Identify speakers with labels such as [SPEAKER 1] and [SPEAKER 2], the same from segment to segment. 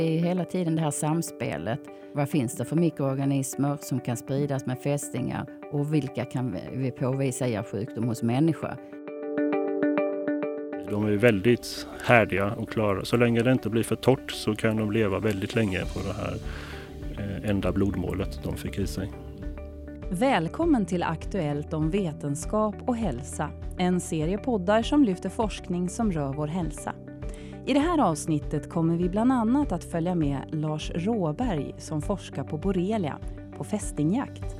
[SPEAKER 1] det är hela tiden det här samspelet. Vad finns det för mikroorganismer som kan spridas med fästingar och vilka kan vi påvisa ger sjukdom hos människa?
[SPEAKER 2] De är väldigt härdiga och klara. Så länge det inte blir för torrt så kan de leva väldigt länge på det här eh, enda blodmålet de fick i sig.
[SPEAKER 3] Välkommen till Aktuellt om vetenskap och hälsa. En serie poddar som lyfter forskning som rör vår hälsa. I det här avsnittet kommer vi bland annat att följa med Lars Råberg som forskar på borrelia, på fästingjakt.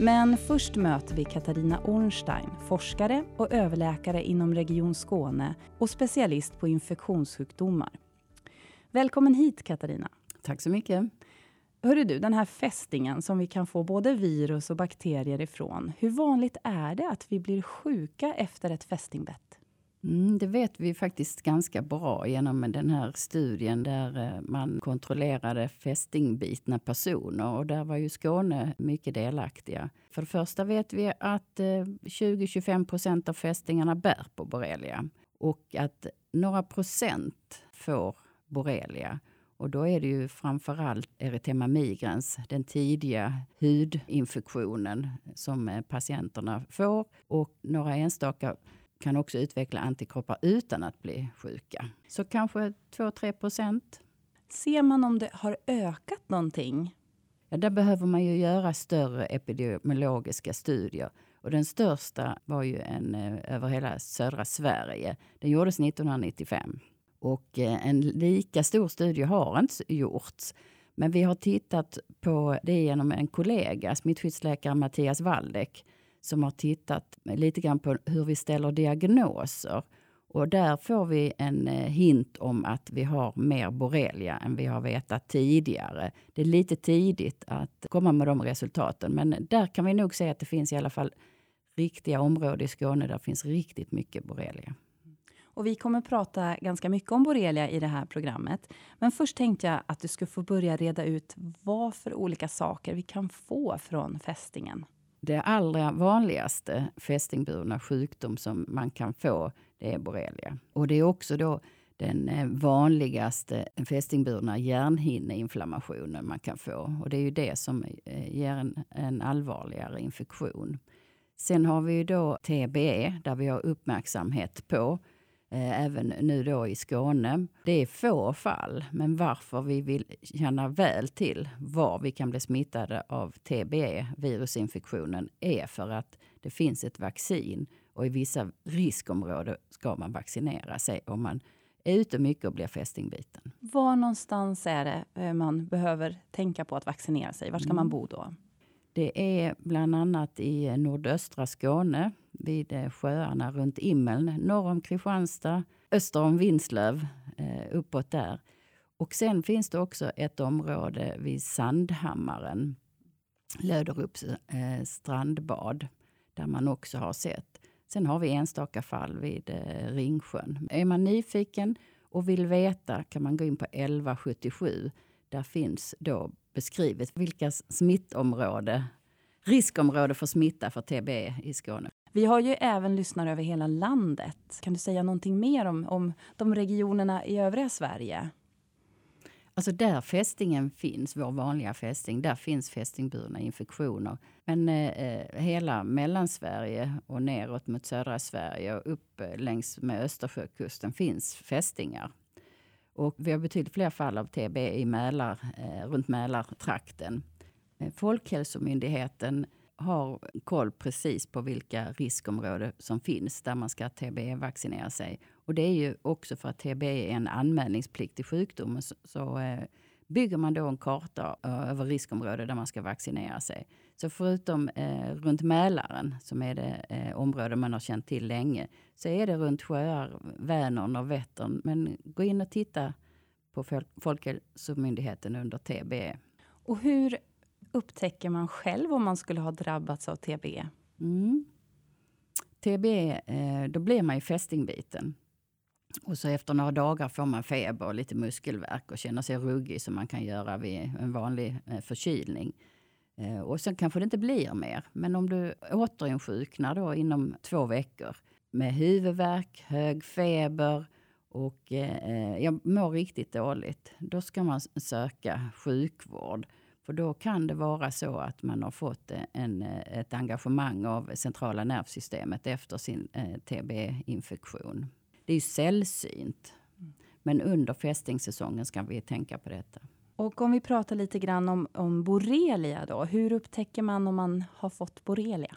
[SPEAKER 3] Men först möter vi Katarina Ornstein, forskare och överläkare inom Region Skåne och specialist på infektionssjukdomar. Välkommen hit Katarina.
[SPEAKER 1] Tack så mycket.
[SPEAKER 3] Hörru du, den här fästingen som vi kan få både virus och bakterier ifrån. Hur vanligt är det att vi blir sjuka efter ett fästingbett?
[SPEAKER 1] Mm, det vet vi faktiskt ganska bra genom den här studien där eh, man kontrollerade fästingbitna personer. Och där var ju Skåne mycket delaktiga. För det första vet vi att eh, 20-25 procent av fästingarna bär på borrelia och att några procent får borrelia. Och då är det ju framförallt erythema migrans, den tidiga hudinfektionen som eh, patienterna får. Och några enstaka kan också utveckla antikroppar utan att bli sjuka. Så kanske 2-3 procent.
[SPEAKER 3] Ser man om det har ökat någonting?
[SPEAKER 1] Ja, där behöver man ju göra större epidemiologiska studier. Och den största var ju en eh, över hela södra Sverige. Den gjordes 1995. Och eh, en lika stor studie har inte gjorts. Men vi har tittat på det genom en kollega, smittskyddsläkare Mattias Waldeck som har tittat lite grann på hur vi ställer diagnoser. Och där får vi en eh, hint om att vi har mer borrelia än vi har vetat tidigare. Det är lite tidigt att komma med de resultaten, men där kan vi nog säga att det finns i alla fall riktiga områden i Skåne där det finns riktigt mycket borrelia.
[SPEAKER 3] Och vi kommer prata ganska mycket om borrelia i det här programmet. Men först tänkte jag att du skulle få börja reda ut vad för olika saker vi kan få från fästingen.
[SPEAKER 1] Det allra vanligaste fästingburna sjukdom som man kan få det är borrelia. Och det är också då den eh, vanligaste fästingburna hjärnhinneinflammationen man kan få. Och det är ju det som eh, ger en, en allvarligare infektion. Sen har vi ju då TBE, där vi har uppmärksamhet på även nu då i Skåne. Det är få fall, men varför vi vill känna väl till var vi kan bli smittade av TBE, virusinfektionen, är för att det finns ett vaccin och i vissa riskområden ska man vaccinera sig om man är ute mycket och blir fästingbiten.
[SPEAKER 3] Var någonstans är det eh, man behöver tänka på att vaccinera sig? Var ska mm. man bo då?
[SPEAKER 1] Det är bland annat i nordöstra Skåne, vid eh, sjöarna runt Immeln, norr om Kristianstad, öster om Vinslöv, eh, uppåt där. Och sen finns det också ett område vid Sandhammaren, Löderups eh, strandbad, där man också har sett. Sen har vi enstaka fall vid eh, Ringsjön. Är man nyfiken och vill veta kan man gå in på 1177. Där finns då beskrivet vilka smittområde, riskområde för smitta för TB i Skåne.
[SPEAKER 3] Vi har ju även lyssnare över hela landet. Kan du säga någonting mer om, om de regionerna i övriga Sverige?
[SPEAKER 1] Alltså där fästingen finns, vår vanliga fästing, där finns fästingburna infektioner. Men eh, hela Mellansverige och neråt mot södra Sverige och upp eh, längs med Östersjökusten finns fästingar. Och vi har betydligt fler fall av TB i Mälar, eh, runt Mälartrakten. Eh, Folkhälsomyndigheten har koll precis på vilka riskområden som finns där man ska TBE-vaccinera sig. Och det är ju också för att TBE är en anmälningspliktig sjukdom. Så, så eh, bygger man då en karta eh, över riskområden där man ska vaccinera sig. Så förutom eh, runt Mälaren, som är det eh, område man har känt till länge, så är det runt sjöar, Vänern och Vättern. Men gå in och titta på Folkhälsomyndigheten under TBE.
[SPEAKER 3] Och hur upptäcker man själv om man skulle ha drabbats av TBE?
[SPEAKER 1] Mm. TBE, eh, då blir man ju fästingbiten. Och så efter några dagar får man feber och lite muskelvärk och känner sig ruggig som man kan göra vid en vanlig eh, förkylning. Eh, och sen kanske det inte blir mer. Men om du återinsjuknar då inom två veckor med huvudvärk, hög feber och eh, jag mår riktigt dåligt, då ska man söka sjukvård. För då kan det vara så att man har fått en, ett engagemang av centrala nervsystemet efter sin eh, TB-infektion. Det är ju sällsynt. Men under fästingsäsongen ska vi tänka på detta.
[SPEAKER 3] Och om vi pratar lite grann om, om borrelia då. Hur upptäcker man om man har fått borrelia?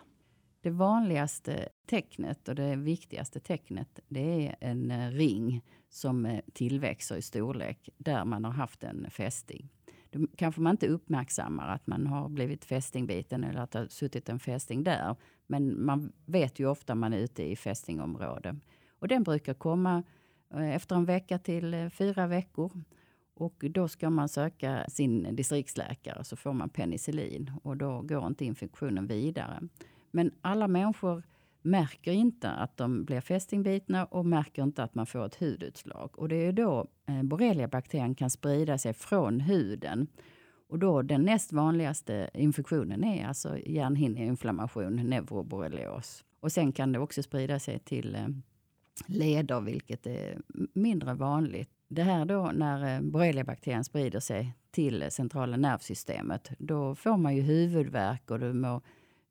[SPEAKER 1] Det vanligaste tecknet och det viktigaste tecknet det är en eh, ring som eh, tillväxer i storlek där man har haft en fästing. Då kanske man inte uppmärksammar att man har blivit fästingbiten eller att det har suttit en fästing där. Men man vet ju ofta man är ute i fästingområden Och den brukar komma eh, efter en vecka till fyra veckor. Och då ska man söka sin distriktsläkare så får man penicillin och då går inte infektionen vidare. Men alla människor märker inte att de blir fästingbitna och märker inte att man får ett hudutslag. Och det är då eh, borreliabakterien kan sprida sig från huden. Och då den näst vanligaste infektionen är alltså hjärnhinneinflammation, neuroborrelios. Och sen kan det också sprida sig till eh, leder, vilket är mindre vanligt. Det här då när eh, borreliabakterien sprider sig till centrala nervsystemet, då får man ju huvudvärk och du må,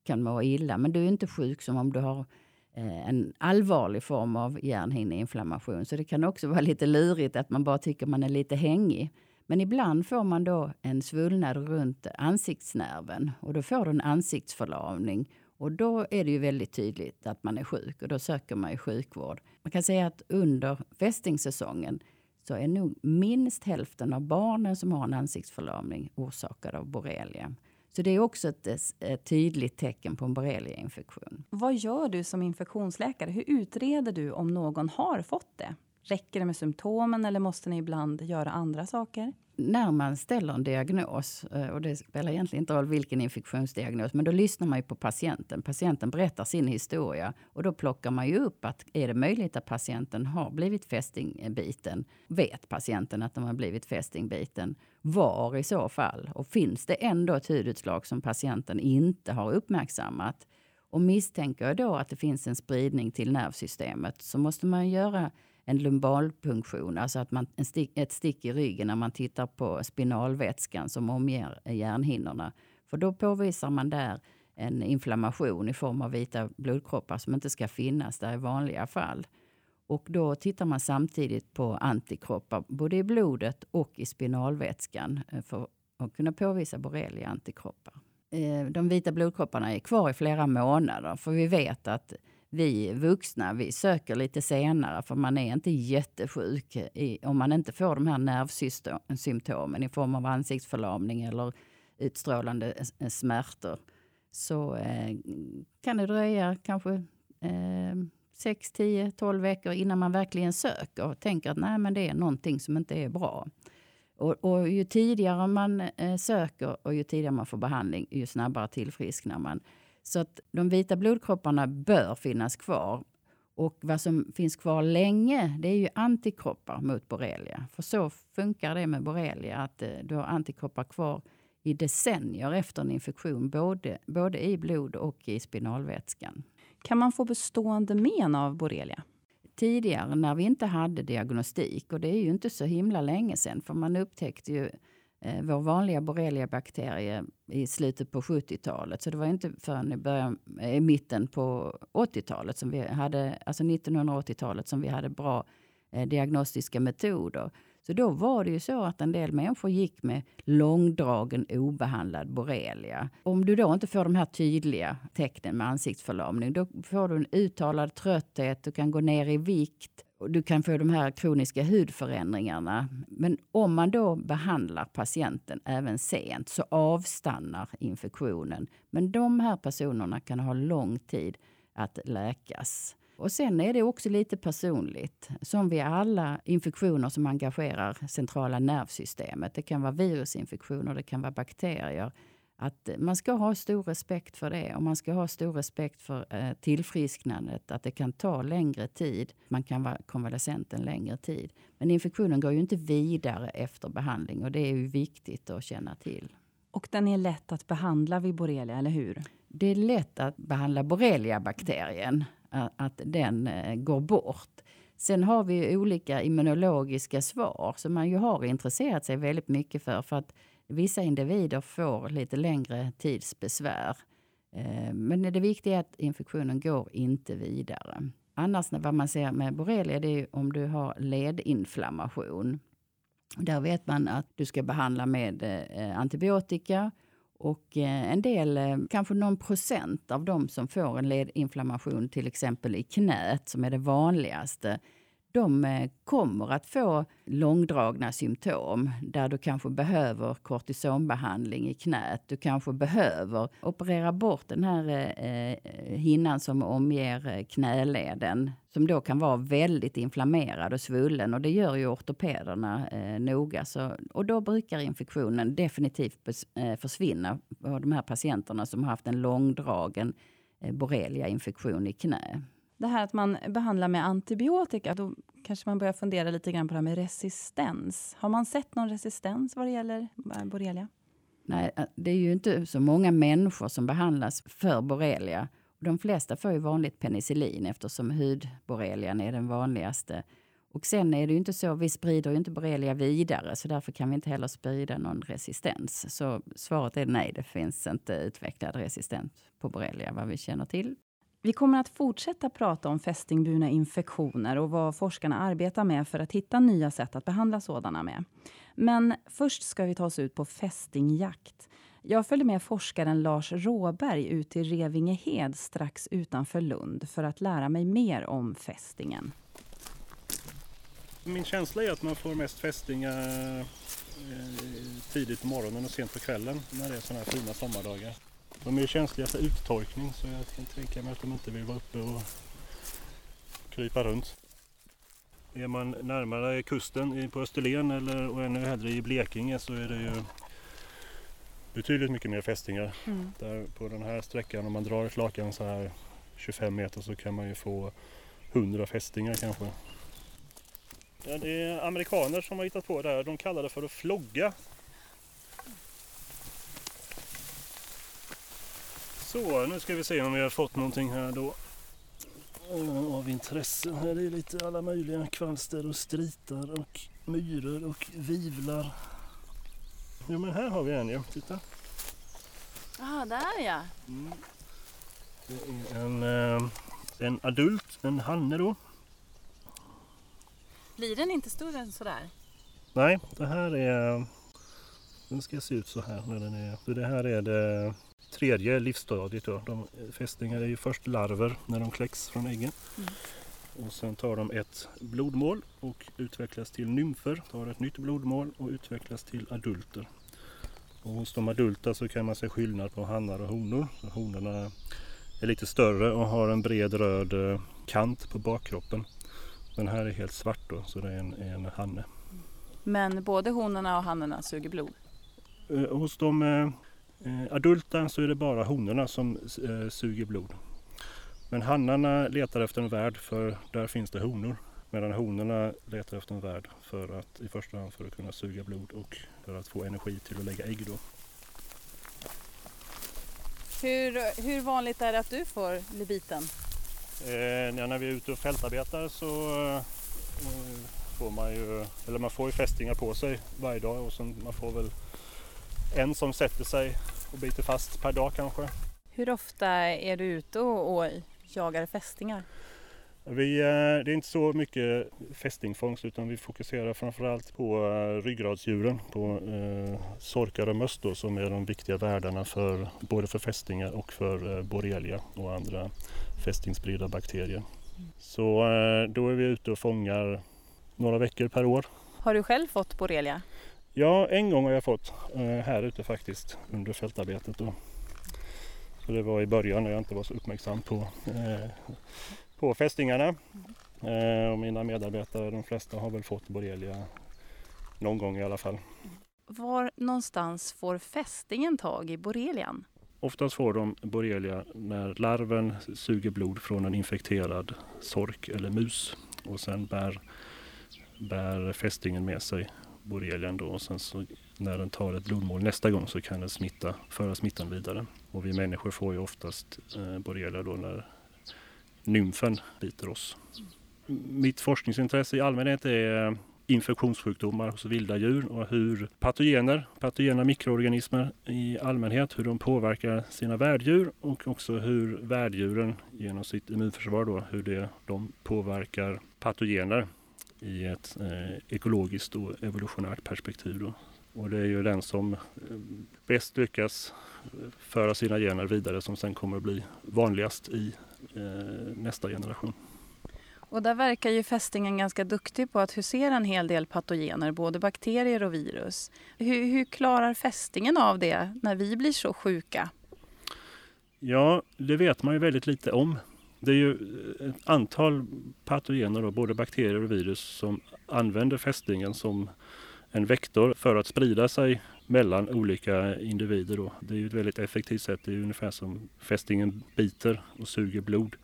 [SPEAKER 1] kan må illa. Men du är inte sjuk som om du har eh, en allvarlig form av hjärnhinneinflammation. Så det kan också vara lite lurigt att man bara tycker man är lite hängig. Men ibland får man då en svullnad runt ansiktsnerven och då får du en ansiktsförlamning. Och då är det ju väldigt tydligt att man är sjuk och då söker man ju sjukvård. Man kan säga att under fästingssäsongen så är nog minst hälften av barnen som har en ansiktsförlamning orsakad av borrelia. Så det är också ett, eh, ett tydligt tecken på en borreliainfektion.
[SPEAKER 3] Vad gör du som infektionsläkare? Hur utreder du om någon har fått det? Räcker det med symptomen eller måste ni ibland göra andra saker?
[SPEAKER 1] när man ställer en diagnos, eh, och det spelar egentligen inte roll vilken infektionsdiagnos, men då lyssnar man ju på patienten. Patienten berättar sin historia och då plockar man ju upp att är det möjligt att patienten har blivit fästingbiten? Vet patienten att de har blivit fästingbiten? Var i så fall? Och finns det ändå ett hudutslag som patienten inte har uppmärksammat? Och misstänker jag då att det finns en spridning till nervsystemet så måste man göra en lumbalpunktion, alltså att man, en stick, ett stick i ryggen när man tittar på spinalvätskan som omger hjärnhinnorna. För då påvisar man där en inflammation i form av vita blodkroppar som inte ska finnas där i vanliga fall. Och då tittar man samtidigt på antikroppar både i blodet och i spinalvätskan eh, för att kunna påvisa borrelia-antikroppar. Eh, de vita blodkropparna är kvar i flera månader för vi vet att vi vuxna vi söker lite senare för man är inte jättesjuk i, om man inte får de här nervsymptomen i form av ansiktsförlamning eller utstrålande eh, smärtor. Så eh, kan det dröja kanske eh, 6, 10, 12 veckor innan man verkligen söker och tänker att nej, men det är någonting som inte är bra. Och, och ju tidigare man eh, söker och ju tidigare man får behandling, ju snabbare tillfrisknar man. Så att de vita blodkropparna bör finnas kvar. Och vad som finns kvar länge, det är ju antikroppar mot borrelia. För så funkar det med borrelia, att eh, du har antikroppar kvar i decennier efter en infektion, både, både i blod och i spinalvätskan.
[SPEAKER 3] Kan man få bestående men av borrelia?
[SPEAKER 1] Tidigare när vi inte hade diagnostik, och det är ju inte så himla länge sedan, för man upptäckte ju eh, vår vanliga borreliabakterie i slutet på 70-talet. Så det var inte förrän i, början, eh, i mitten på 80-talet, som vi hade, alltså 1980-talet, som vi hade bra eh, diagnostiska metoder. Så då var det ju så att en del människor gick med långdragen obehandlad borrelia. Om du då inte får de här tydliga tecknen med ansiktsförlamning, då får du en uttalad trötthet, du kan gå ner i vikt, du kan få de här kroniska hudförändringarna. Men om man då behandlar patienten även sent så avstannar infektionen. Men de här personerna kan ha lång tid att läkas. Och sen är det också lite personligt. Som vid alla infektioner som engagerar centrala nervsystemet. Det kan vara virusinfektioner, det kan vara bakterier att man ska ha stor respekt för det och man ska ha stor respekt för eh, tillfrisknandet. Att det kan ta längre tid. Man kan vara konvalescent en längre tid. Men infektionen går ju inte vidare efter behandling och det är ju viktigt att känna till.
[SPEAKER 3] Och den är lätt att behandla vid borrelia, eller hur?
[SPEAKER 1] Det är lätt att behandla borrelia-bakterien, att den eh, går bort. Sen har vi olika immunologiska svar som man ju har intresserat sig väldigt mycket för. För att vissa individer får lite längre tids besvär. Eh, men det viktiga är att infektionen går inte vidare. Annars vad man ser med borrelia det är om du har ledinflammation. Där vet man att du ska behandla med eh, antibiotika och eh, en del, kanske någon procent av de som får en ledinflammation till exempel i knät, som är det vanligaste, de eh, kommer att få långdragna symptom där du kanske behöver kortisonbehandling i knät. Du kanske behöver operera bort den här eh, eh hinnan som omger eh, knäleden som då kan vara väldigt inflammerad och svullen och det gör ju ortopederna eh, noga. Så, och då brukar infektionen definitivt eh, försvinna på de här patienterna som har haft en långdragen eh, borrelia-infektion i knä
[SPEAKER 3] det här att man behandlar med antibiotika, då kanske man börjar fundera lite grann på det här med resistens. Har man sett någon resistens vad det gäller eh, borrelia?
[SPEAKER 1] Nej, eh, det är ju inte så många människor som behandlas för borrelia. De flesta får ju vanligt penicillin eftersom hudborrelian är den vanligaste. Och sen är det ju inte så, vi sprider ju inte borrelia vidare så därför kan vi inte heller sprida någon resistens. Så svaret är nej, det finns inte utvecklad resistens på borrelia vad vi känner till.
[SPEAKER 3] Vi kommer att fortsätta prata om fästingburna infektioner och vad forskarna arbetar med för att hitta nya sätt att behandla sådana med. Men först ska vi ta oss ut på fästingjakt. Jag följde med forskaren Lars Råberg ut till Revingehed strax utanför Lund för att lära mig mer om fästingen.
[SPEAKER 2] Min känsla är att man får mest fästingar eh, tidigt på morgonen och sent på kvällen när det är sådana här fina sommardagar. De är känsliga för uttorkning så jag kan tänka mig att de inte vill vara uppe och krypa runt. Är man närmare kusten på Österlen eller och ännu hellre i Blekinge så är det ju betydligt mycket mer fästingar. Mm. Där på den här sträckan om man drar flakan så här 25 meter så kan man ju få 100 fästingar kanske. Ja, det är amerikaner som har hittat på det här. De kallar det för att flogga. Så, nu ska vi se om vi har fått någonting här då av intresse. Här är lite alla möjliga kvalster och stritar och myror och vivlar. Jo men här har vi en ja, titta.
[SPEAKER 3] Ja, där ja.
[SPEAKER 2] Mm. Det är en, eh, en adult, en hanne då.
[SPEAKER 3] Blir den inte större än sådär?
[SPEAKER 2] Nej, det här är... Den ska se ut så här när den är... Det här är det tredje livsstadiet. Då. De, fästingar är ju först larver när de kläcks från äggen. Mm. Och sen tar de ett blodmål och utvecklas till nymfer, tar ett nytt blodmål och utvecklas till adulter. Och hos de adulta så kan man se skillnad på hannar och honor. Så honorna är lite större och har en bred röd eh, kant på bakkroppen. Den här är helt svart då, så det är en, en hanne.
[SPEAKER 3] Men både honorna och hannorna suger blod?
[SPEAKER 2] Eh, hos de eh, adulta så är det bara honorna som eh, suger blod. Men hannarna letar efter en värd för där finns det honor. Medan honorna letar efter en värd för att i första hand för att kunna suga blod och för att få energi till att lägga ägg då.
[SPEAKER 3] Hur, hur vanligt är det att du får bli biten?
[SPEAKER 2] Eh, när vi är ute och fältarbetar så eh, får man ju, eller man får ju fästingar på sig varje dag och sen man får väl en som sätter sig och biter fast per dag kanske.
[SPEAKER 3] Hur ofta är du ute och, jagar fästingar?
[SPEAKER 2] Vi, eh, det är inte så mycket fästingfångst utan vi fokuserar framförallt på eh, ryggradsdjuren, på eh, sorkar och möss då, som är de viktiga värdarna för både för fästingar och för eh, borrelia och andra fästingspridda bakterier. Så då är vi ute och fångar några veckor per år.
[SPEAKER 3] Har du själv fått borrelia?
[SPEAKER 2] Ja, en gång har jag fått eh, här ute faktiskt under fältarbetet. Då. Så det var i början när jag inte var så uppmärksam på, eh, på fästingarna. Eh, och mina medarbetare, de flesta har väl fått borrelia någon gång i alla fall.
[SPEAKER 3] Var någonstans får fästingen tag i borrelian?
[SPEAKER 2] Oftast får de borrelia när larven suger blod från en infekterad sork eller mus och sen bär, bär fästingen med sig borrelian då och sen så när den tar ett blodmål nästa gång så kan den smitta, föra smittan vidare. Och vi människor får ju oftast eh, borrelia då när nymfen biter oss. mitt forskningsintresse i allmänhet är eh, infektionssjukdomar hos vilda djur och hur patogener, patogena mikroorganismer i allmänhet, hur de påverkar sina värddjur och också hur värddjuren genom sitt immunförsvar då, hur det, de påverkar patogener i ett eh, ekologiskt och evolutionärt perspektiv. Då. Och det är ju den som eh, bäst lyckas föra sina gener vidare som sen kommer att bli vanligast i eh, nästa generation.
[SPEAKER 3] Och där verkar ju fästingen ganska duktig på att husera en hel del patogener, både bakterier och virus. Hur, hur klarar fästingen av det när vi blir så sjuka?
[SPEAKER 2] Ja, det vet man ju väldigt lite om. Det är ju eh, ett antal patogener, då, både bakterier och virus, som använder fästingen som en vektor för att sprida sig mellan olika individer. Då. Det är ju ett väldigt effektivt sätt. Det är ungefär som fästingen biter och suger blod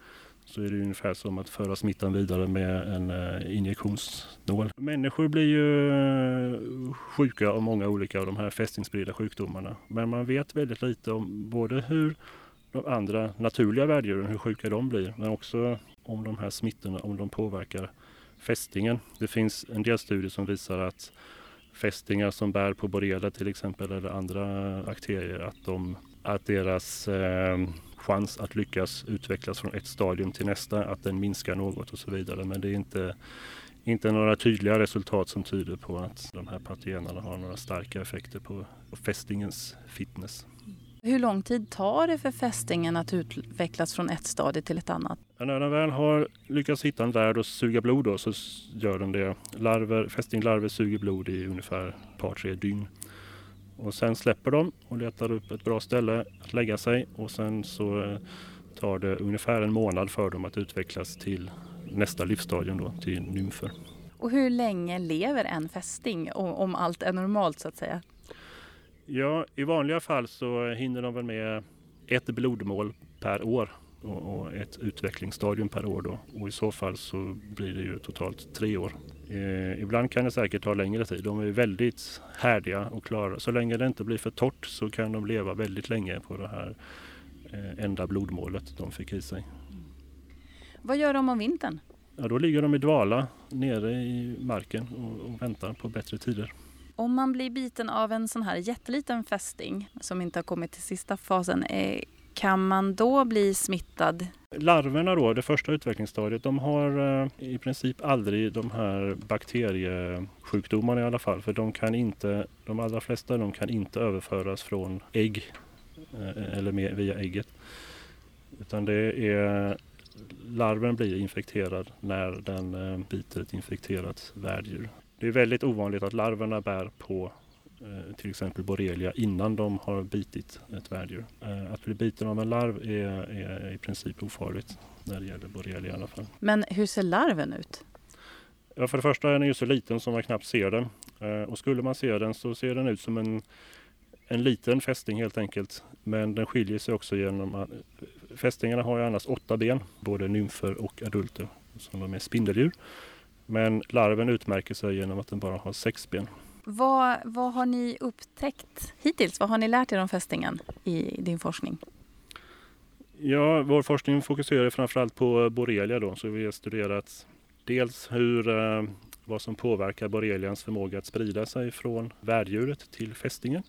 [SPEAKER 2] så är det ungefär som att föra smittan vidare med en eh, injektionsnål. Människor blir ju eh, sjuka av många olika av de här fästingspridda sjukdomarna. Men man vet väldigt lite om både hur andra naturliga värddjuren, hur sjuka de blir, men också om de här smittorna, om de påverkar fästingen. Det finns en del studier som visar att fästingar som bär på borrelia till exempel eller andra bakterier, att, de, att deras eh, chans att lyckas utvecklas från ett stadium till nästa, att den minskar något och så vidare. Men det är inte, inte några tydliga resultat som tyder på att de här patogenerna har några starka effekter på, på fästingens fitness.
[SPEAKER 3] Hur lång tid tar det för fästingen att utvecklas från ett stadie till ett annat?
[SPEAKER 2] När den väl har lyckats hitta en värld och suga blod då, så gör den det. Larver, fästinglarver suger blod i ungefär ett par tre dygn. Och sen släpper de och letar upp ett bra ställe att lägga sig och sen så eh, tar det ungefär en månad för dem att utvecklas till nästa livsstadium då, till nymfer.
[SPEAKER 3] Och hur länge lever en fästing om allt är normalt så att säga?
[SPEAKER 2] Ja, i vanliga fall så hinner de väl med ett blodmål per år och, ett utvecklingsstadium per år då. Och i så fall så blir det ju totalt tre år. Eh, ibland kan det säkert ta längre tid. De är väldigt härdiga och klara. Så länge det inte blir för torrt så kan de leva väldigt länge på det här eh, enda blodmålet de fick i sig.
[SPEAKER 3] Vad gör de om vintern?
[SPEAKER 2] Ja, då ligger de i dvala nere i marken och, och väntar på bättre tider.
[SPEAKER 3] Om man blir biten av en sån här jätteliten fästing som inte har kommit till sista fasen, eh, kan man då bli smittad?
[SPEAKER 2] Larverna då, det första utvecklingsstadiet, de har eh, i princip aldrig de här bakteriesjukdomarna i alla fall. För de kan inte, de allra flesta de kan inte överföras från ägg eh, eller via ägget. Utan det är larven blir infekterad när den biter ett infekterat värddjur. Det är väldigt ovanligt att larverna bär på Eh, till exempel borrelia innan de har bitit ett värddjur. Eh, att bli biten av en larv är, är i princip ofarligt när det gäller borrelia i alla fall.
[SPEAKER 3] Men hur ser larven ut?
[SPEAKER 2] Ja, för det första är den ju så liten som man knappt ser den. Eh, och skulle man se den så ser den ut som en, en liten fästing helt enkelt. Men den skiljer sig också genom att fästingarna har ju annars åtta ben, både nymfer och adulter, som de är spindeldjur. Men larven utmärker sig genom att den bara har sex ben.
[SPEAKER 3] Vad, vad har ni upptäckt hittills? Vad har ni lärt er om fästingen i din forskning?
[SPEAKER 2] Ja, vår forskning fokuserar framförallt på borrelia då, så vi har studerat dels hur, eh, vad som påverkar borrelians förmåga att sprida sig från värddjuret till fästingen.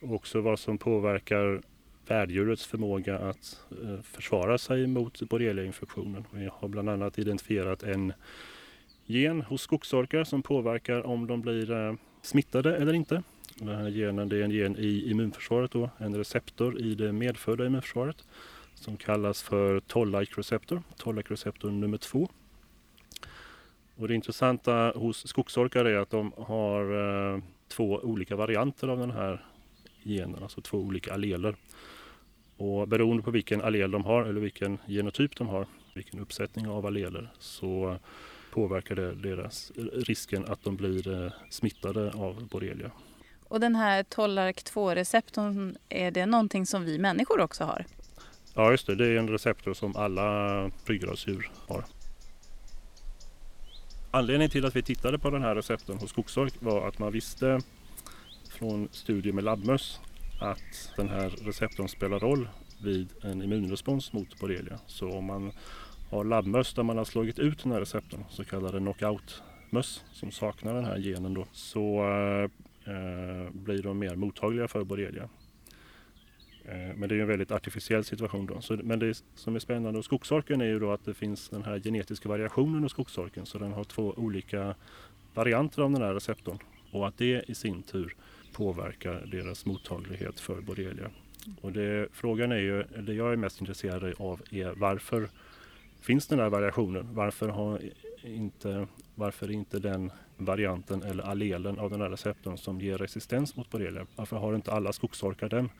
[SPEAKER 2] Och också vad som påverkar värddjurets förmåga att eh, försvara sig mot borreliainfektionen. Vi har bland annat identifierat en gen hos skogsorkar som påverkar om de blir eh, smittade eller inte. Den här genen det är en gen i immunförsvaret, då, en receptor i det medfödda immunförsvaret som kallas för toll-like receptor, toll-like receptor nummer två. Och det intressanta hos skogsorkar är att de har eh, två olika varianter av den här genen, alltså två olika alleler. Och beroende på vilken allel de har eller vilken genotyp de har, vilken uppsättning av alleler, så påverkar det deras risken att de blir eh, smittade av borrelia.
[SPEAKER 3] Och den här Tollark 2-receptorn, är det någonting som vi människor också har?
[SPEAKER 2] Ja, just det. Det är en receptor som alla ryggradsdjur har. Anledningen till att vi tittade på den här receptorn hos skogsork var att man visste från studier med labbmöss att den här receptorn spelar roll vid en immunrespons mot borrelia. Så om man har labbmöss där man har slagit ut den här receptorn, så kallade knockout-möss som saknar den här genen då, så eh, eh blir de mer mottagliga för borrelia. Eh, men det är en väldigt artificiell situation då. Så, men det som är spännande hos skogsorken är ju då att det finns den här genetiska variationen hos skogsorken. Så den har två olika varianter av den här receptorn. Och att det i sin tur påverkar deras mottaglighet för borrelia. Och det, frågan är ju, det jag är mest intresserad av är varför finns den här variationen? Varför har inte, varför inte den varianten eller allelen av den här receptorn som ger resistens mot borrelia? Varför har inte alla skogsorkar den?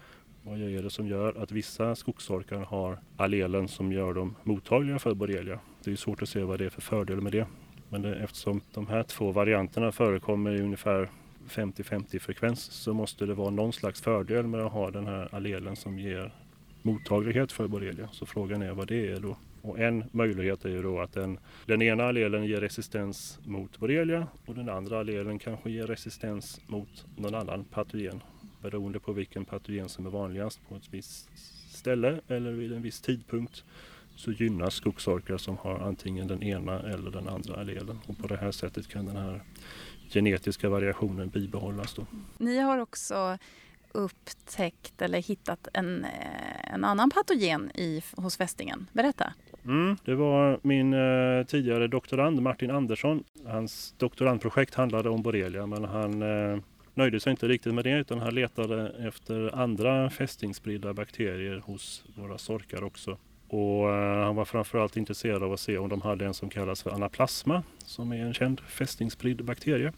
[SPEAKER 2] Vad är det som gör att vissa skogsorkar har allelen som gör dem mottagliga för borrelia? Det är svårt att se vad det är för fördel med det. Men det, eftersom de här två varianterna förekommer i ungefär 50-50 frekvens så måste det vara någon slags fördel med att ha den här allelen som ger mottaglighet för borrelia. Så frågan är vad det är då. Och en möjlighet är ju då att den, den ena allelen ger resistens mot borrelia och den andra allelen kanske ger resistens mot någon annan patogen beroende på vilken patogen som är vanligast på ett visst ställe eller vid en viss tidpunkt så gynnas skogsorkar som har antingen den ena eller den andra allelen. Och på det här sättet kan den här genetiska variationen bibehållas. Då.
[SPEAKER 3] Ni har också upptäckt eller hittat en, eh, en annan patogen i, hos fästingen. Berätta!
[SPEAKER 2] Mm, det var min eh, tidigare doktorand Martin Andersson. Hans doktorandprojekt handlade om borrelia men han eh, nöjde sig inte riktigt med det utan han letade efter andra fästingspridda bakterier hos våra sorkar också. Och eh, han var framförallt intresserad av att se om de hade en som kallas för anaplasma som är en känd fästingspridd bakterie.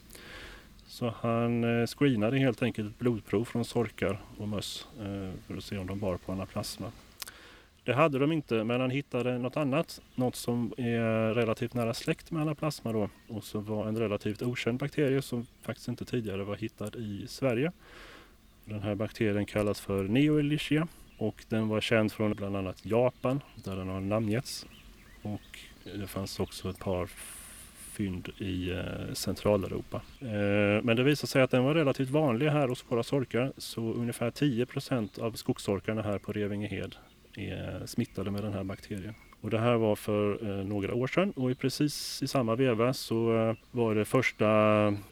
[SPEAKER 2] Så han eh, screenade helt enkelt ett blodprov från sorkar och möss eh, för att se om de bar på anaplasma. Det hade de inte, men han hittade något annat. Något som är relativt nära släkt med anaplasma då. Och som var en relativt okänd bakterie som faktiskt inte tidigare var hittad i Sverige. Den här bakterien kallas för Neoelichia och den var känd från bland annat Japan där den har namngetts. Och det fanns också ett par fynd i eh, Centraleuropa. Eh, men det visade sig att den var relativt vanlig här hos våra sorkar. Så ungefär 10% av skogsorkarna här på Revingehed är smittade med den här bakterien. Och det här var för eh, några år sedan och i precis i samma veva så eh, var det första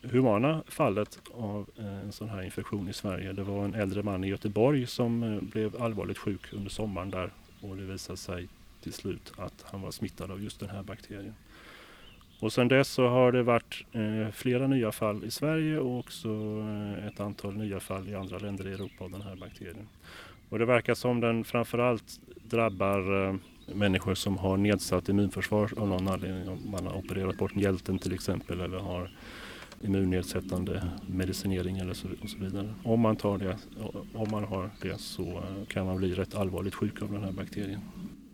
[SPEAKER 2] humana fallet av eh, en sån här infektion i Sverige. Det var en äldre man i Göteborg som eh, blev allvarligt sjuk under sommaren där och det visade sig till slut att han var smittad av just den här bakterien. Och sedan dess så har det varit eh, flera nya fall i Sverige och också eh, ett antal nya fall i andra länder i Europa av den här bakterien. Och det verkar som den framförallt drabbar eh, människor som har nedsatt immunförsvar av någon anledning. Om man har opererat bort mjälten till exempel eller har immunnedsättande medicinering eller så, och så vidare. Om man, tar det, om man har det så eh, kan man bli rätt allvarligt sjuk av den här bakterien.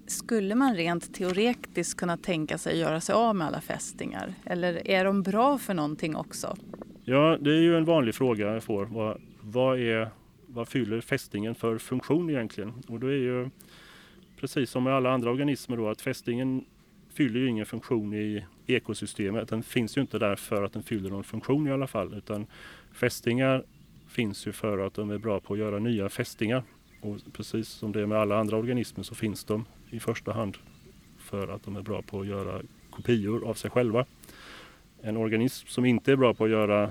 [SPEAKER 3] Skulle man rent teoretiskt kunna tänka sig att göra sig av med alla fästingar? Eller är de bra för någonting också?
[SPEAKER 2] Ja, det är ju en vanlig fråga jag får. Vad, vad, är, vad fyller fästingen för funktion egentligen? Och då är ju precis som med alla andra organismer då att fästingen fyller ju ingen funktion i ekosystemet. Den finns ju inte där för att den fyller någon funktion i alla fall utan fästingar finns ju för att de är bra på att göra nya fästingar. Och precis som det är med alla andra organismer så finns de i första hand för att de är bra på att göra kopior av sig själva. En organism som inte är bra på att göra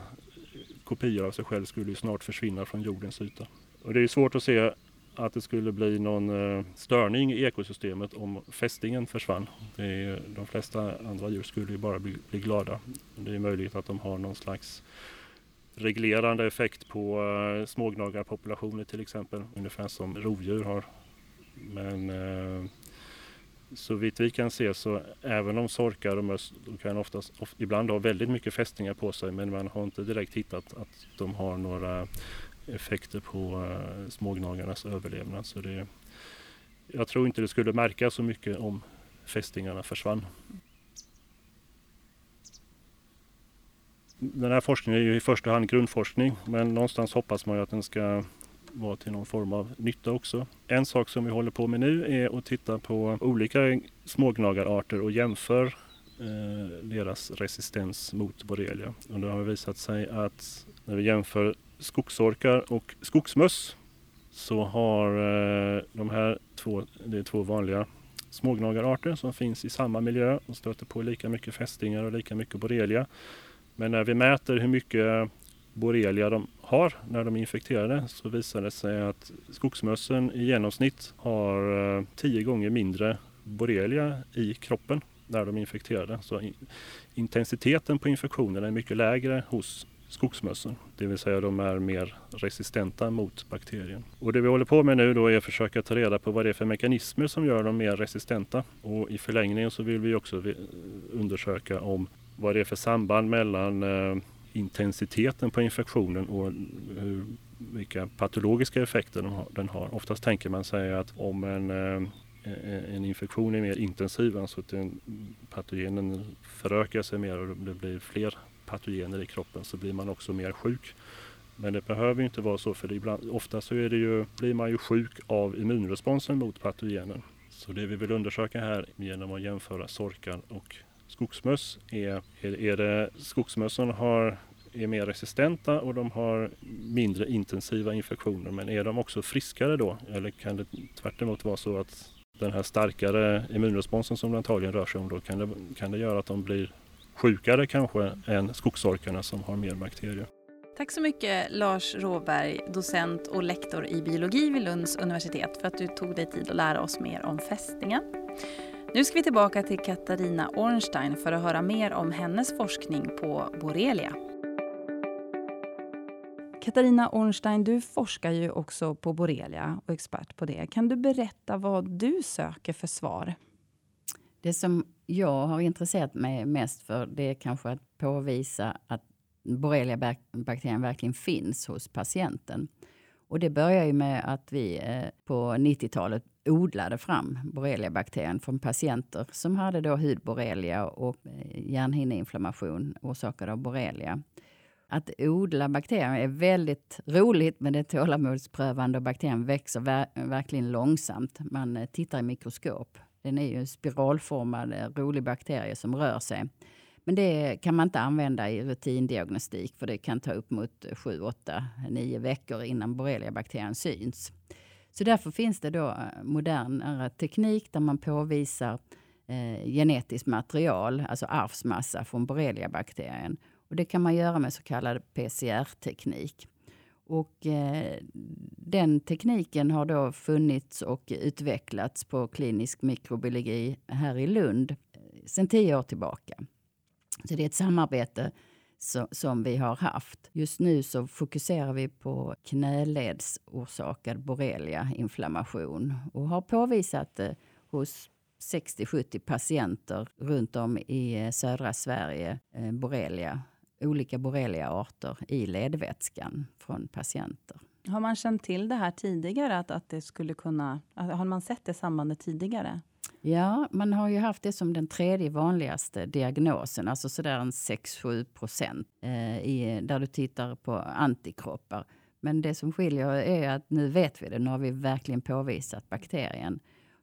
[SPEAKER 2] kopior av sig själv skulle ju snart försvinna från jordens yta. Och det är svårt att se att det skulle bli någon eh, störning i ekosystemet om fästingen försvann. Är, de flesta andra djur skulle ju bara bli, bli, glada. Det är möjligt att de har någon slags reglerande effekt på eh, smågnagarpopulationer till exempel, ungefär som rovdjur har. Men eh, så vitt vi kan se så även om sorkar och möss kan oftast, of, ibland ha väldigt mycket fästingar på sig men man har inte direkt hittat att de har några effekter på uh, smågnagarnas överlevnad. Så det, jag tror inte det skulle märkas så mycket om fästingarna försvann. Den här forskningen är ju i första hand grundforskning men någonstans hoppas man ju att den ska vara till någon form av nytta också. En sak som vi håller på med nu är att titta på olika smågnagararter och jämför eh, deras resistens mot borrelia. Och det har visat sig att när vi jämför skogsorkar och skogsmöss så har eh, de här två, det är två vanliga smågnagararter som finns i samma miljö och stöter på lika mycket fästingar och lika mycket borrelia. Men när vi mäter hur mycket borrelia de har när de är infekterade så visar det sig att skogsmössen i genomsnitt har eh, tio gånger mindre borrelia i kroppen när de är infekterade. Så intensiteten på infektionen är mycket lägre hos skogsmössen. Det vill säga de är mer resistenta mot bakterien. Och det vi håller på med nu då är att försöka ta reda på vad det är för mekanismer som gör dem mer resistenta. Och i förlängningen så vill vi också eh, undersöka om vad det är för samband mellan eh, intensiteten på infektionen och hur, vilka patologiska effekter den har. Oftast tänker man sig att om en, eh, en infektion är mer intensiv, alltså att patogenen förökar sig mer och det blir fler patogener i kroppen så blir man också mer sjuk. Men det behöver inte vara så för ibland, ofta så är det ju, blir man ju sjuk av immunresponsen mot patogenen. Så det vi vill undersöka här genom att jämföra sorkar och skogsmöss är, är, är det skogsmössen har, är mer resistenta och de har mindre intensiva infektioner. Men är de också friskare då? Eller kan det tvärtemot vara så att den här starkare immunresponsen som det antagligen rör sig om då kan det, kan det göra att de blir sjukare kanske än skogsorkarna som har mer bakterier.
[SPEAKER 3] Tack så mycket Lars Råberg, docent och lektor i biologi vid Lunds universitet för att du tog dig tid att lära oss mer om fästingen. Nu ska vi tillbaka till Katarina Ornstein för att höra mer om hennes forskning på borrelia. Katarina Ornstein, du forskar ju också på borrelia och är expert på det. Kan du berätta vad du söker för svar?
[SPEAKER 1] Det som jag har intresserat mig mest för det är kanske att påvisa att borreliabakterien verkligen finns hos patienten. Och det börjar ju med att vi eh, på 90-talet odlade fram borreliabakterien från patienter som hade då hudborrelia och eh, hjärnhinneinflammation orsakad av borrelia. Att odla bakterier är väldigt roligt men det är tålamodsprövande och bakterien växer ver verkligen långsamt. Man eh, tittar i mikroskop. Den är ju en spiralformad eh, rolig bakterie som rör sig. Men det kan man inte använda i rutindiagnostik för det kan ta upp mot 7, 8, 9 veckor innan borreliabakterien syns. Så därför finns det då eh, modernare teknik där man påvisar eh, genetiskt material, alltså arvsmassa från borreliabakterien. Och det kan man göra med så kallad PCR-teknik. Och eh, den tekniken har då funnits och utvecklats på klinisk mikrobiologi här i Lund eh, sedan tio år tillbaka. Så det är ett samarbete som vi har haft. Just nu så fokuserar vi på knäledsorsakad borreliainflammation. och har påvisat det hos 60-70 patienter runt om i eh, södra Sverige, eh, borrelia olika borreliaarter i ledvätskan från patienter.
[SPEAKER 3] Har man känt till det här tidigare? Att, att det skulle kunna, har man sett det sambandet tidigare?
[SPEAKER 1] Ja, man har ju haft det som den tredje vanligaste diagnosen, alltså sådär en 6-7 procent, eh, där du tittar på antikroppar. Men det som skiljer är att nu vet vi det, nu har vi verkligen påvisat bakterien.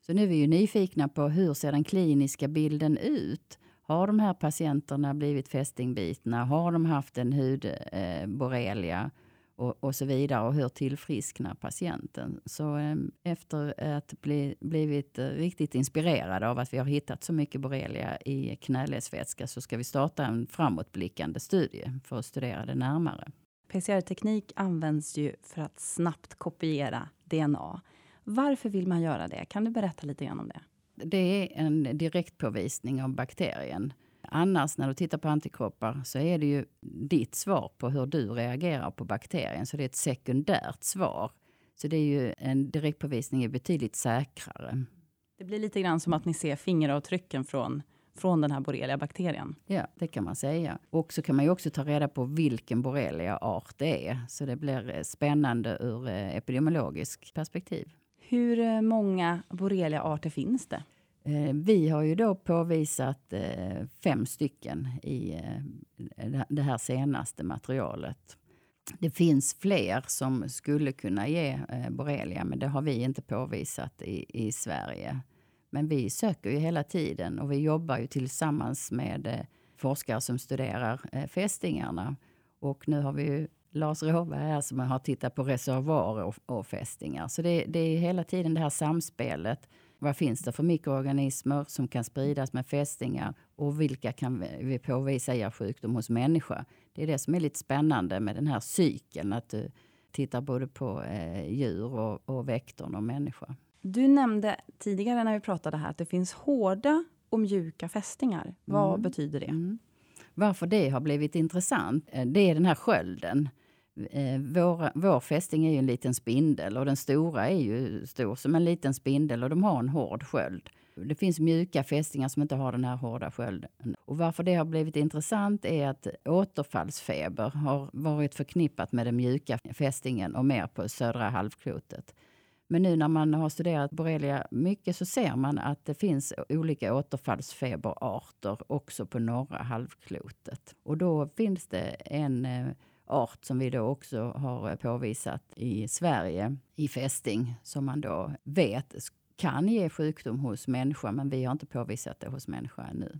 [SPEAKER 1] Så nu är vi ju nyfikna på hur ser den kliniska bilden ut? Har de här patienterna blivit fästingbitna? Har de haft en hudborrelia? Eh, och, och, så vidare. Och hur tillfrisknar patienten? Så eh, efter att bli, blivit eh, riktigt inspirerad av att vi har hittat så mycket borrelia i knäledsvätska så ska vi starta en framåtblickande studie för att studera det närmare.
[SPEAKER 3] PCR-teknik används ju för att snabbt kopiera DNA. Varför vill man göra det? Kan du berätta lite grann om det?
[SPEAKER 1] det är en direktpåvisning av bakterien. Annars när du tittar på antikroppar så är det ju ditt svar på hur du reagerar på bakterien. Så det är ett sekundärt svar. Så det är ju en direktpåvisning är betydligt säkrare.
[SPEAKER 3] Det blir lite grann som att ni ser fingeravtrycken från från den här borrelia-bakterien.
[SPEAKER 1] Ja, det kan man säga. Och så kan man ju också ta reda på vilken borrelia-art det är. Så det blir eh, spännande ur eh, epidemiologiskt perspektiv.
[SPEAKER 3] Hur eh, många borrelia-arter finns det?
[SPEAKER 1] Eh, vi har ju då påvisat eh, fem stycken i eh, det här senaste materialet. Det finns fler som skulle kunna ge borrelia, men det har vi inte påvisat i, i Sverige. Men vi söker ju hela tiden och vi jobbar ju tillsammans med forskare som studerar fästingarna. Och nu har vi ju Lars Råberg här som har tittat på reservoarer och, och fästingar. Så det, det, är hela tiden det här samspelet vad finns det för mikroorganismer som kan spridas med fästingar och vilka kan vi påvisa ger sjukdom hos människa? Det är det som är lite spännande med den här cykeln, att du tittar både på eh, djur och, och vektorn och människa.
[SPEAKER 3] Du nämnde tidigare när vi pratade här att det finns hårda och mjuka fästingar. Vad
[SPEAKER 1] Mm.
[SPEAKER 3] betyder det?
[SPEAKER 1] Mm. Varför det har blivit intressant, eh, det är den här skölden. Eh, Vår, vår fästing är ju en liten spindel och den stora är ju stor som en liten spindel och de har en hård sköld. Det finns mjuka fästingar som inte har den här hårda skölden. Och varför det har blivit intressant är att återfallsfeber har varit förknippat med den mjuka fästingen och mer på södra halvklotet. Men nu när man har studerat borrelia mycket så ser man att det finns olika återfallsfeberarter också på norra halvklotet. Och då finns det en eh, art som vi då också har påvisat i Sverige i fästing som man då vet kan ge sjukdom hos människa men vi har inte påvisat det hos människa ännu.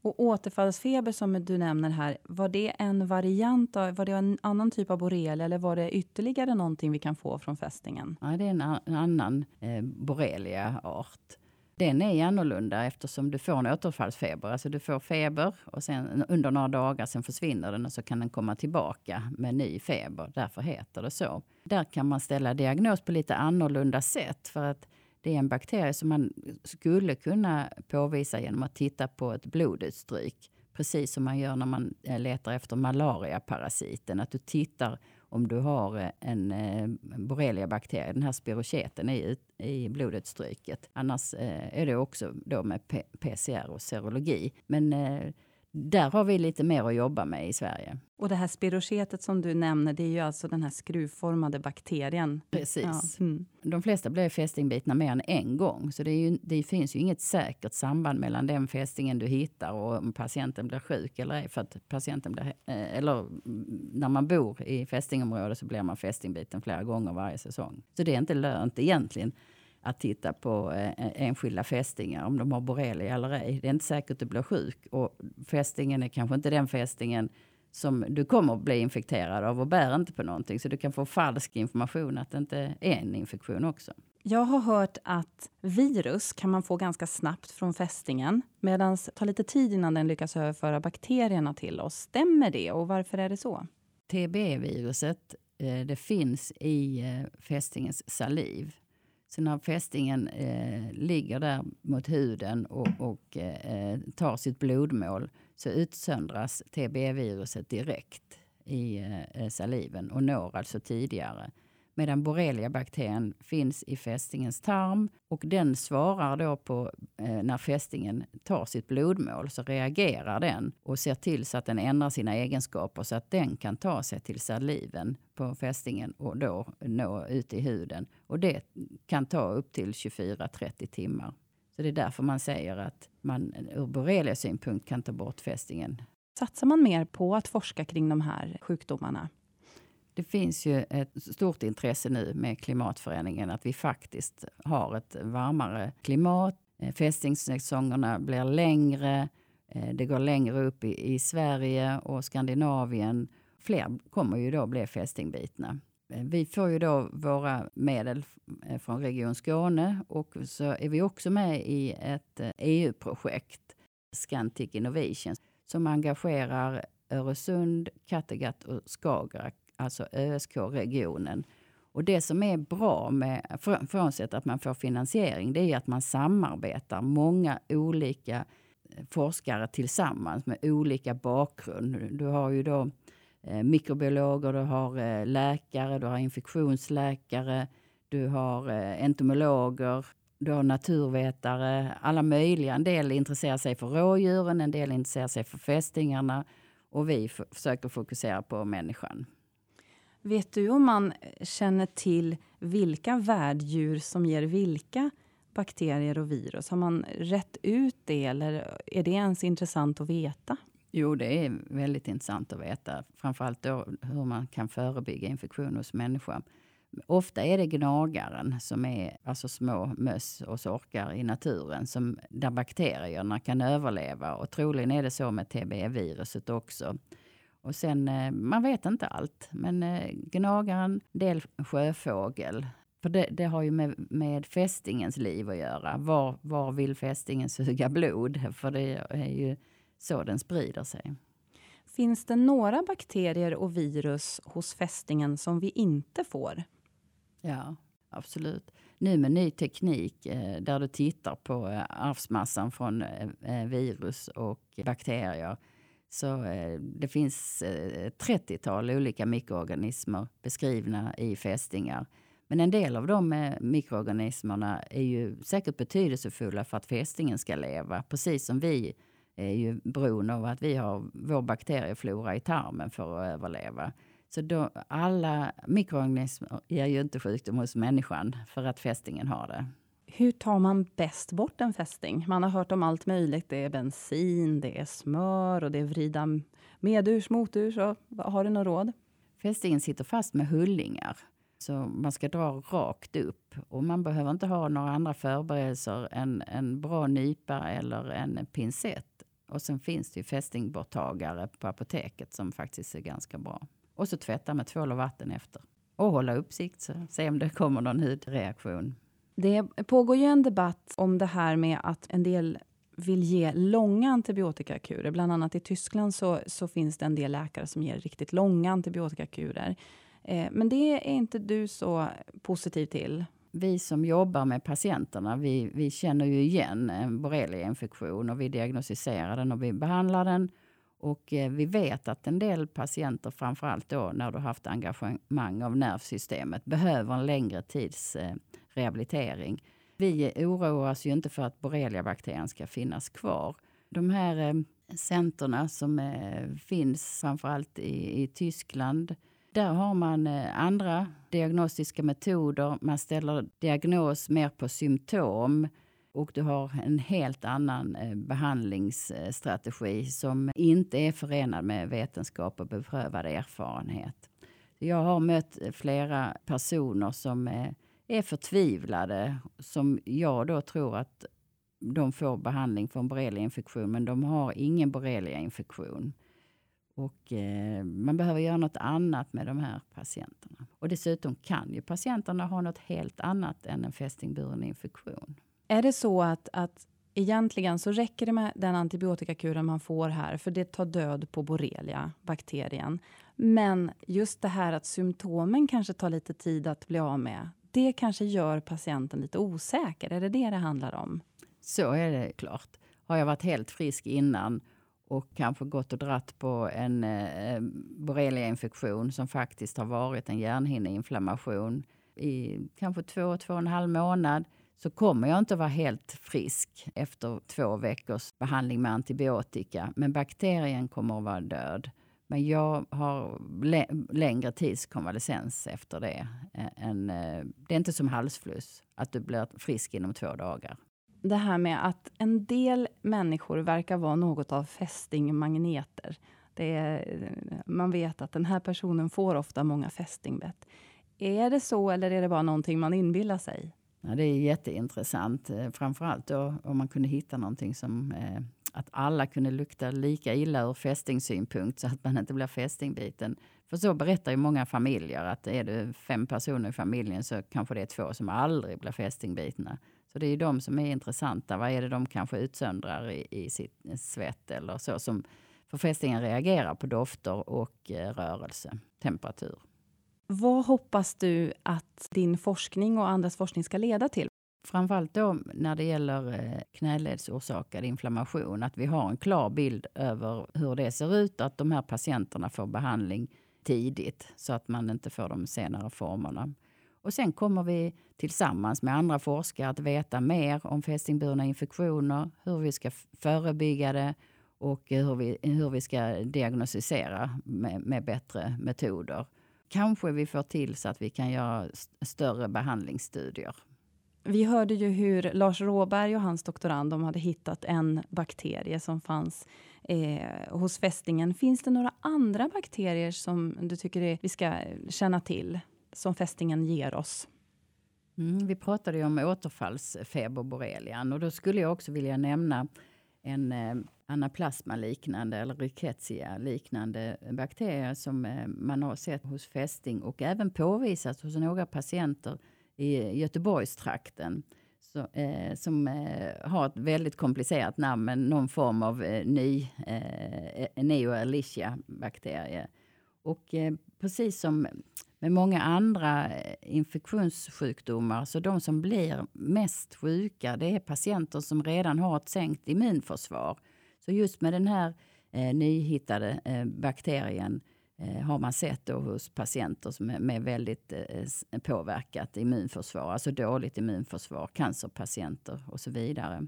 [SPEAKER 3] Och återfallsfeber som du nämner här, var det en variant av, var det en annan typ av borrelia eller var det ytterligare någonting vi kan få från fästingen?
[SPEAKER 1] Ja, det är en, en annan eh, borrelia-art. Den är annorlunda eftersom du får en återfallsfeber. Alltså du får feber och sen under några dagar sen försvinner den och så kan den komma tillbaka med ny feber. Därför heter det så. Där kan man ställa diagnos på lite annorlunda sätt för att det är en bakterie som man skulle kunna påvisa genom att titta på ett blodutstryk. Precis som man gör när man eh, letar efter malariaparasiten. Att du tittar om du har eh, en eh, borreliabakterie, den här spirocheten i, ut- i blodutstryket. Annars eh, är det också då med PCR och serologi. Men där har vi lite mer att jobba med i Sverige.
[SPEAKER 3] Och det här spirochetet som du nämner, det är ju alltså den här skruvformade bakterien.
[SPEAKER 1] Precis.
[SPEAKER 3] Ja, mm.
[SPEAKER 1] De flesta blir fästingbitna mer än en gång. Så det, ju, det finns ju inget säkert samband mellan den fästingen du hittar och om patienten blir sjuk eller ej. För att patienten blir, eh, eller när man bor i fästingområde så blir man fästingbiten flera gånger varje säsong. Så det är inte lönt egentligen att titta på eh, enskilda fästingar, om de har borrelia eller ej. Det är inte säkert att du blir sjuk. Och fästingen är kanske inte den fästingen som du kommer att bli infekterad av och bär inte på någonting. Så du kan få falsk information att det inte är en infektion också.
[SPEAKER 3] Jag har hört att virus kan man få ganska snabbt från fästingen medan det tar lite tid innan den lyckas överföra bakterierna till oss. Stämmer det och varför är det så?
[SPEAKER 1] TBE-viruset eh, det finns i eh, fästingens saliv. Så när fästingen eh, ligger där mot huden och, och eh, tar sitt blodmål så utsöndras TBE-viruset direkt i eh, saliven och når alltså tidigare. Medan borreliabakterien finns i fästingens tarm och den svarar då på eh, när fästingen tar sitt blodmål så reagerar den och ser till så att den ändrar sina egenskaper så att den kan ta sig till saliven på fästingen och då nå ut i huden. Och det kan ta upp till 24-30 timmar. Så det är därför man säger att man ur borreliasynpunkt kan ta bort fästingen
[SPEAKER 3] Satsar man mer på att forska kring de här sjukdomarna?
[SPEAKER 1] Det finns ju ett stort intresse nu med klimatförändringen, att vi faktiskt har ett varmare klimat. Eh, fästingssäsongerna blir längre, eh, det går längre upp i, i Sverige och Skandinavien. Fler kommer ju då bli fästingbitna. Eh, vi får ju då våra medel från Region Skåne och så är vi också med i ett e EU-projekt, Scantic Innovation, som engagerar Öresund, Kattegatt och Skagerrak, alltså ÖSK-regionen. Och det som är bra med, frånsett att man får finansiering, det är att man samarbetar många olika eh, forskare tillsammans med olika bakgrund. Du har ju då eh, mikrobiologer, du har eh, läkare, du har infektionsläkare, du har eh, entomologer, du har naturvetare, alla möjliga. En del intresserar sig för rådjuren, en del intresserar sig för fästingarna och vi försöker fokusera på människan.
[SPEAKER 3] Vet du om man känner till vilka värddjur som ger vilka bakterier och virus? Har man rätt ut det eller är det ens intressant att veta?
[SPEAKER 1] Jo, det är väldigt intressant att veta. Framförallt då hur man kan förebygga infektion hos människa. Ofta är det gnagaren som är alltså små möss och sorkar i naturen som, där bakterierna kan överleva. Och troligen är det så med TBE-viruset också. Och sen, eh, man vet inte allt, men eh, gnagaren, del sjöfågel För det, det, har ju med, med fästingens liv att göra. Var, var vill fästingen suga blod? För det är ju så den sprider sig.
[SPEAKER 3] Finns det några bakterier och virus hos fästingen som vi inte får?
[SPEAKER 1] Ja, absolut. Nu med ny teknik eh, där du tittar på arvsmassan från virus och bakterier. Så eh, det finns eh, ett 30-tal olika mikroorganismer beskrivna i fästingar. Men en del av de eh, mikroorganismerna är ju säkert betydelsefulla för att fästingen ska leva. Precis som vi är ju beroende av att vi har vår bakterieflora i tarmen för att överleva. Så då, alla mikroorganismer ger ju inte sjukdom hos människan för att fästingen har det.
[SPEAKER 3] Hur tar man bäst bort en fästing? Man har hört om allt möjligt. Det är bensin, det är smör och det är vrida medurs, moturs. Har du något råd?
[SPEAKER 1] Fästingen sitter fast med hullingar. Så man ska dra rakt upp. Och man behöver inte ha några andra förberedelser än en bra nypa eller en pincett. Och sen finns det ju fästingborttagare på apoteket som faktiskt är ganska bra. Och så tvätta med tvål och vatten efter. Och hålla uppsikt, så se om det kommer någon hudreaktion.
[SPEAKER 3] Det pågår ju en debatt om det här med att en del vill ge långa antibiotikakurer. Bland annat i Tyskland så, så finns det en del läkare som ger riktigt långa antibiotikakurer. Eh, men det är inte du så positiv till?
[SPEAKER 1] Vi som jobbar med patienterna, vi, vi känner ju igen eh, en borreliainfektion och vi diagnostiserar den och vi behandlar den. Och eh, vi vet att en del patienter, framförallt då när du haft engagemang av nervsystemet, behöver en längre tids eh, rehabilitering. Vi oroas ju inte för att borreliabakterien ska finnas kvar. De här eh, centerna som eh, finns framförallt i, i Tyskland, där har man eh, andra diagnostiska metoder. Man ställer diagnos mer på symptom och du har en helt annan behandlingsstrategi som inte är förenad med vetenskap och beprövad erfarenhet. Jag har mött flera personer som är förtvivlade, som jag då tror att de får behandling för en borreliainfektion, men de har ingen borreliainfektion. Och eh, man behöver göra något annat med de här patienterna. Och dessutom kan ju patienterna ha något helt annat än en fästingburen infektion.
[SPEAKER 3] Är det så att, att egentligen så räcker det med den antibiotikakuren man får här, för det tar död på borrelia, bakterien. Men just det här att symptomen kanske tar lite tid att bli av med, det kanske gör patienten lite osäker. Är det det det handlar om?
[SPEAKER 1] Så är det klart. Har jag varit helt frisk innan och kanske gått och dratt på en eh, eh, borreliainfektion som faktiskt har varit en hjärnhinneinflammation i kanske två, två och en halv månad så kommer jag inte vara helt frisk efter två veckors behandling med antibiotika. Men bakterien kommer att vara död. Men jag har längre tids konvalescens efter det. En, eh, det är inte som halsfluss, att du blir frisk inom två dagar.
[SPEAKER 3] Det här med att en del människor verkar vara något av fästingmagneter. Det är, man vet att den här personen får ofta många fästingbett. Är det så eller är det bara någonting man inbillar sig?
[SPEAKER 1] Ja, det är jätteintressant. Eh, framförallt då om man kunde hitta någonting som eh, att alla kunde lukta lika illa ur fästingsynpunkt så att man inte blir fästingbiten. För så berättar ju många familjer att är det fem personer i familjen så kanske det är två som aldrig blir fästingbitna. Så det är ju de som är intressanta. Vad är det de kanske utsöndrar i, i sitt eh, svett eller så som för fästingen reagerar på dofter och eh, rörelse, temperatur.
[SPEAKER 3] Vad hoppas du att din forskning och andras forskning ska leda till?
[SPEAKER 1] Framförallt då när det gäller eh, knäledsorsakad inflammation, att vi har en klar bild över hur det ser ut, att de här patienterna får behandling tidigt så att man inte får de senare formerna. Och sen kommer vi tillsammans med andra forskare att veta mer om fästingburna infektioner, hur vi ska förebygga det och hur vi, hur vi ska diagnostisera med, med bättre metoder kanske vi får till så att vi kan göra större behandlingsstudier.
[SPEAKER 3] Vi hörde ju hur Lars Råberg och hans doktorand de hade hittat en bakterie som fanns eh, hos fästingen. Finns det några andra bakterier som du tycker är, vi ska känna till, som fästingen ger oss?
[SPEAKER 1] Mm, vi pratade ju om återfallsfeber borrelian och då skulle jag också vilja nämna en eh, anaplasma-liknande eller rickettsia-liknande bakterier som eh, man har sett hos fästing och även påvisat hos några patienter i Göteborgstrakten så, eh, som eh, har ett väldigt komplicerat namn, men någon form av eh, ny eh, eh neo-alicia bakterie. Och eh, precis som med många andra eh, infektionssjukdomar, så de som blir mest sjuka, det är patienter som redan har ett sänkt immunförsvar. Så just med den här eh, nyhittade eh, bakterien eh, Eh, har man sett då hos patienter som är med väldigt eh, påverkat immunförsvar, alltså dåligt immunförsvar, cancerpatienter och så vidare.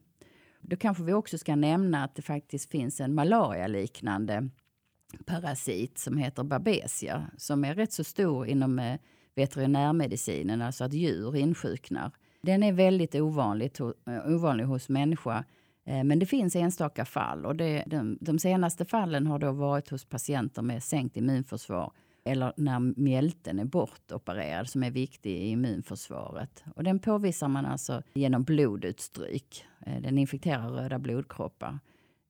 [SPEAKER 1] Då kanske vi också ska nämna att det faktiskt finns en malarialiknande parasit som heter babesia som är rätt så stor inom eh, veterinärmedicinen, alltså att djur insjuknar. Den är väldigt ovanligt, ovanlig hos människa Eh, men det finns enstaka fall och det, de, de senaste fallen har då varit hos patienter med sänkt immunförsvar eller när mjälten är bortopererad som är viktig i immunförsvaret. Och den påvisar man alltså genom blodutstryk. Eh, den infekterar röda blodkroppar.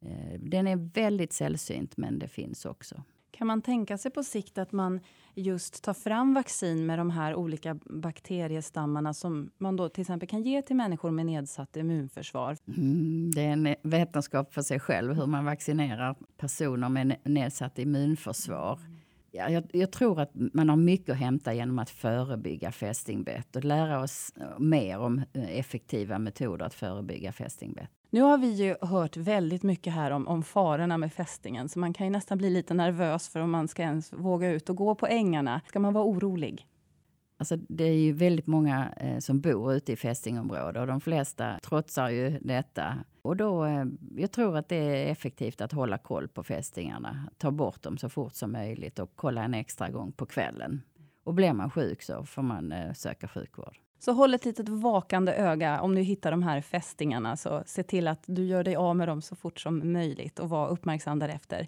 [SPEAKER 1] Eh, den är väldigt sällsynt men det finns också.
[SPEAKER 3] Kan man tänka sig på sikt att man just tar fram vaccin med de här olika bakteriestammarna som man då till exempel kan ge till människor med nedsatt immunförsvar?
[SPEAKER 1] Mm, det är en vetenskap för sig själv hur man vaccinerar personer med nedsatt immunförsvar. Ja, jag, jag, tror att man har mycket att hämta genom att förebygga fästingbett och lära oss mer om eh, effektiva metoder att förebygga fästingbett.
[SPEAKER 3] Nu har vi ju hört väldigt mycket här om, om farorna med fästingen, så man kan ju nästan bli lite nervös för om man ska ens våga ut och gå på ängarna. Ska man vara orolig?
[SPEAKER 1] Alltså, det är ju väldigt många eh, som bor ute i fästingområden och de flesta trotsar ju detta. Och då, eh, jag tror att det är effektivt att hålla koll på fästingarna. Ta bort dem så fort som möjligt och kolla en extra gång på kvällen. Och blir man sjuk så får man eh, söka sjukvård.
[SPEAKER 3] Så håll ett litet vakande öga om du hittar de här fästingarna. Så se till att du gör dig av med dem så fort som möjligt och var uppmärksam därefter.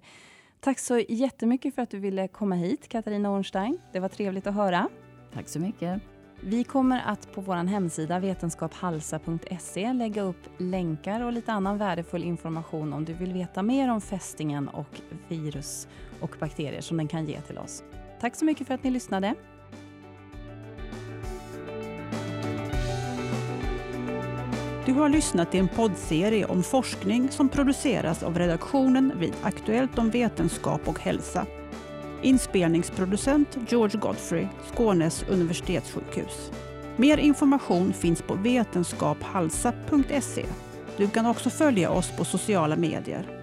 [SPEAKER 3] Tack så jättemycket för att du ville komma hit, Katarina Ornstein. Det var trevligt att höra.
[SPEAKER 1] Tack så mycket.
[SPEAKER 3] Vi kommer att på vår hemsida vetenskaphalsa.se lägga upp länkar och lite annan värdefull information om du vill veta mer om fästingen och virus och bakterier som den kan ge till oss. Tack så mycket för att ni lyssnade.
[SPEAKER 4] Du har lyssnat till en poddserie om forskning som produceras av redaktionen vid Aktuellt om vetenskap och hälsa. Inspelningsproducent George Godfrey, Skånes universitetssjukhus. Mer information finns på vetenskaphalsa.se. Du kan också följa oss på sociala medier.